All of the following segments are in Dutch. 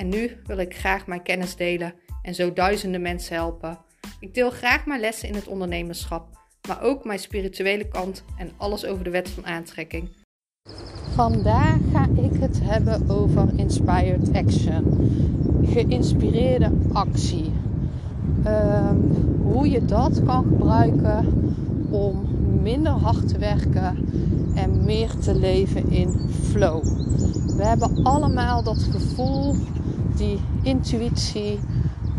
en nu wil ik graag mijn kennis delen en zo duizenden mensen helpen. Ik deel graag mijn lessen in het ondernemerschap, maar ook mijn spirituele kant en alles over de wet van aantrekking. Vandaag ga ik het hebben over inspired action. Geïnspireerde actie. Ehm, hoe je dat kan gebruiken om minder hard te werken en meer te leven in flow. We hebben allemaal dat gevoel die intuïtie.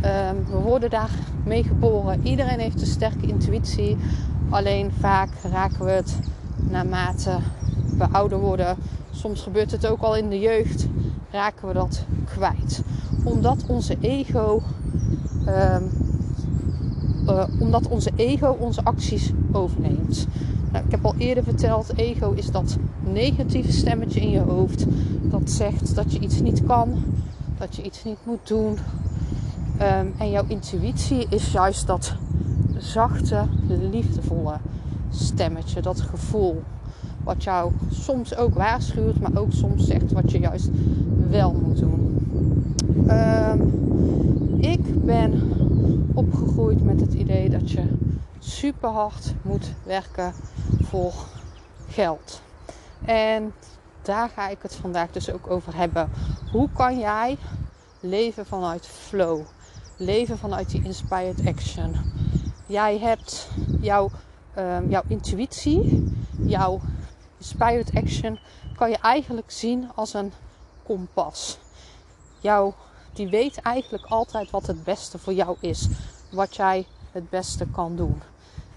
Ehm, we worden daarmee geboren. Iedereen heeft een sterke intuïtie. Alleen vaak raken we het naarmate we ouder worden. Soms gebeurt het ook al in de jeugd. Raken we dat kwijt. Omdat onze ego. Um, uh, omdat onze ego onze acties overneemt. Nou, ik heb al eerder verteld, ego is dat negatieve stemmetje in je hoofd dat zegt dat je iets niet kan, dat je iets niet moet doen. Ehm, en jouw intuïtie is juist dat zachte, liefdevolle stemmetje, dat gevoel. Wat jou soms ook waarschuwt, maar ook soms zegt wat je juist wel moet doen. Ehm, ik ben opgegroeid met het idee dat je super hard moet werken voor geld. En daar ga ik het vandaag dus ook over hebben. Hoe kan jij leven vanuit flow? Leven vanuit die inspired action. Jij hebt jouw, um, jouw intuïtie, jouw inspired action, kan je eigenlijk zien als een kompas. Jouw, die weet eigenlijk altijd wat het beste voor jou is. Wat jij het beste kan doen.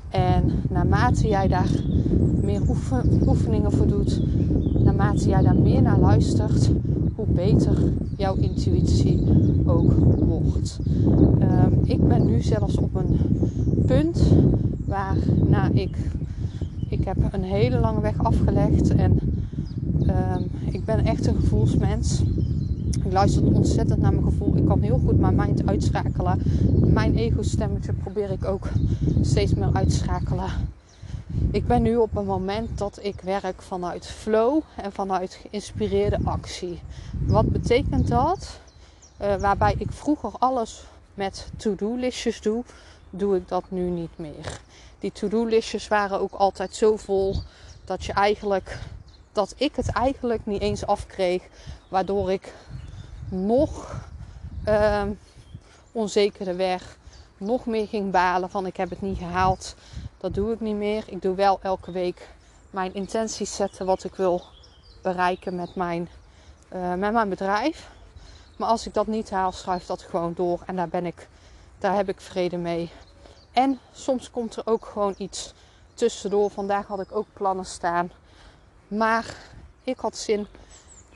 En naarmate jij daar meer oefeningen voor doet, naarmate jij daar meer naar luistert, hoe beter jouw intuïtie ook wordt. Um, ik ben nu zelfs op een punt waarna ik. Ik heb een hele lange weg afgelegd en um, ik ben echt een gevoelsmens. Ik luister ontzettend naar mijn gevoel. Ik kan heel goed mijn mind uitschakelen. Mijn ego-stemmetje probeer ik ook steeds meer uitschakelen. Ik ben nu op een moment dat ik werk vanuit flow en vanuit geïnspireerde actie. Wat betekent dat? Uh, waarbij ik vroeger alles met to-do-listjes doe, doe ik dat nu niet meer. Die to-do-listjes waren ook altijd zo vol dat je eigenlijk dat ik het eigenlijk niet eens afkreeg, waardoor ik nog uh, onzekerder werd, nog meer ging balen van ik heb het niet gehaald. Dat doe ik niet meer. Ik doe wel elke week mijn intenties zetten wat ik wil bereiken met mijn, uh, met mijn bedrijf. Maar als ik dat niet haal, schuift dat gewoon door. En daar ben ik, daar heb ik vrede mee. En soms komt er ook gewoon iets tussendoor. Vandaag had ik ook plannen staan. Maar ik had zin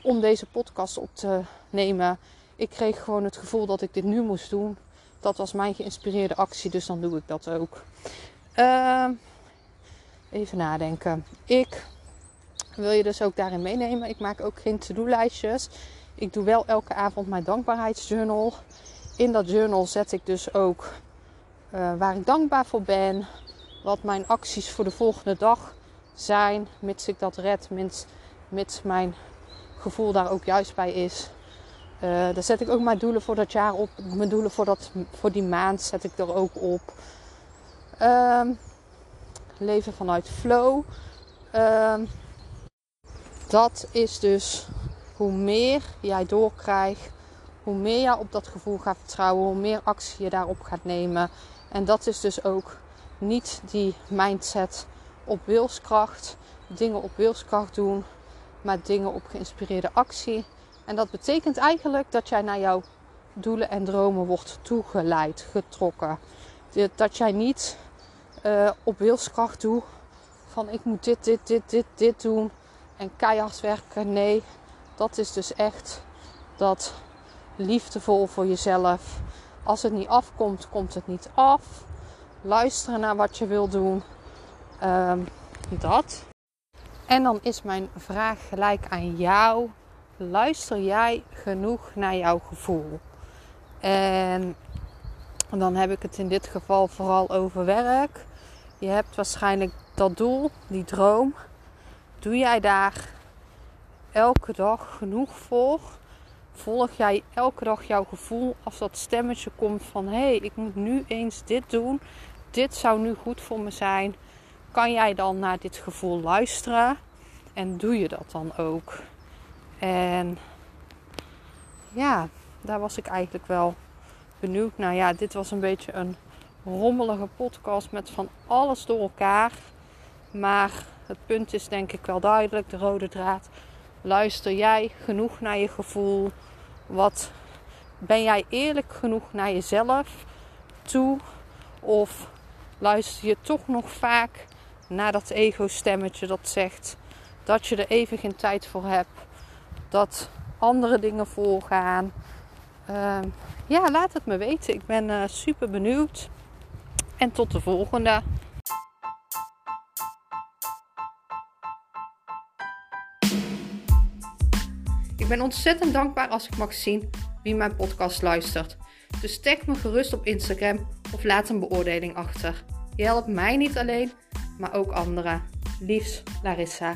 om deze podcast op te nemen. Ik kreeg gewoon het gevoel dat ik dit nu moest doen. Dat was mijn geïnspireerde actie, dus dan doe ik dat ook. Uh, even nadenken. Ik wil je dus ook daarin meenemen. Ik maak ook geen to-do-lijstjes. Ik doe wel elke avond mijn dankbaarheidsjournal. In dat journal zet ik dus ook uh, waar ik dankbaar voor ben. Wat mijn acties voor de volgende dag zijn. Mits ik dat red. Mits, mits mijn gevoel daar ook juist bij is. Uh, daar zet ik ook mijn doelen voor dat jaar op. Mijn doelen voor, dat, voor die maand zet ik er ook op. Um, leven vanuit flow. Um, dat is dus hoe meer jij doorkrijgt, hoe meer jij op dat gevoel gaat vertrouwen, hoe meer actie je daarop gaat nemen. En dat is dus ook niet die mindset op wilskracht, dingen op wilskracht doen, maar dingen op geïnspireerde actie. En dat betekent eigenlijk dat jij naar jouw doelen en dromen wordt toegeleid, getrokken. Dat jij niet uh, op wilskracht doet van ik moet dit, dit, dit, dit, dit doen en keihard werken. Nee, dat is dus echt dat liefdevol voor jezelf. Als het niet afkomt, komt het niet af. Luisteren naar wat je wil doen. Ehm, dat. En dan is mijn vraag gelijk aan jou. Luister jij genoeg naar jouw gevoel? En dan heb ik het in dit geval vooral over werk. Je hebt waarschijnlijk dat doel, die droom. Doe jij daar elke dag genoeg voor? Volg jij elke dag jouw gevoel als dat stemmetje komt van hé, hey, ik moet nu eens dit doen. Dit zou nu goed voor me zijn. Kan jij dan naar dit gevoel luisteren? En doe je dat dan ook? En ja, daar was ik eigenlijk wel benieuwd naar. Ja, dit was een beetje een rommelige podcast met van alles door elkaar. Maar het punt is denk ik wel duidelijk, de rode draad. Luister jij genoeg naar je gevoel? Wat ben jij eerlijk genoeg naar jezelf toe? Of luister je toch nog vaak naar dat ego-stemmetje dat zegt dat je er even geen tijd voor hebt, dat andere dingen voorgaan? Uh, ja, laat het me weten. Ik ben uh, super benieuwd. En tot de volgende. Ik ben ontzettend dankbaar als ik mag zien wie mijn podcast luistert. Dus tag me gerust op Instagram of laat een beoordeling achter. Je helpt mij niet alleen, maar ook anderen. Liefs, Larissa.